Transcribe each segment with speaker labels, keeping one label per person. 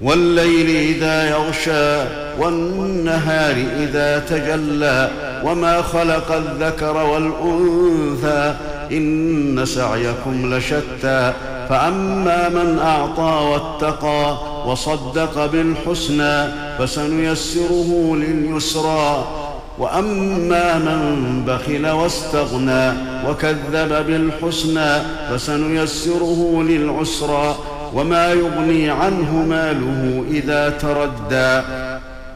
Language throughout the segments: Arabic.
Speaker 1: والليل إذا يغشى والنهار إذا تجلى وما خلق الذكر والأنثى إن سعيكم لشتى فأما من أعطى واتقى وصدق بالحسنى فسنيسره لليسرى وأما من بخل واستغنى وكذب بالحسنى فسنيسره للعسرى وما يغني عنه ماله إذا تردى.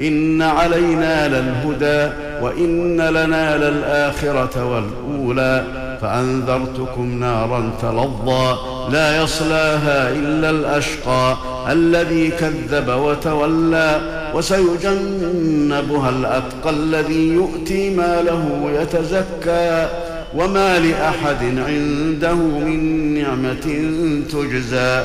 Speaker 1: إن علينا للهدى وإن لنا للآخرة والأولى. فأنذرتكم نارا تلظى لا يصلاها إلا الأشقى. الذي كذب وتولى وسيجنبها الأتقى. الذي يؤتي ماله يتزكى. وما لأحد عنده من نعمة تجزى.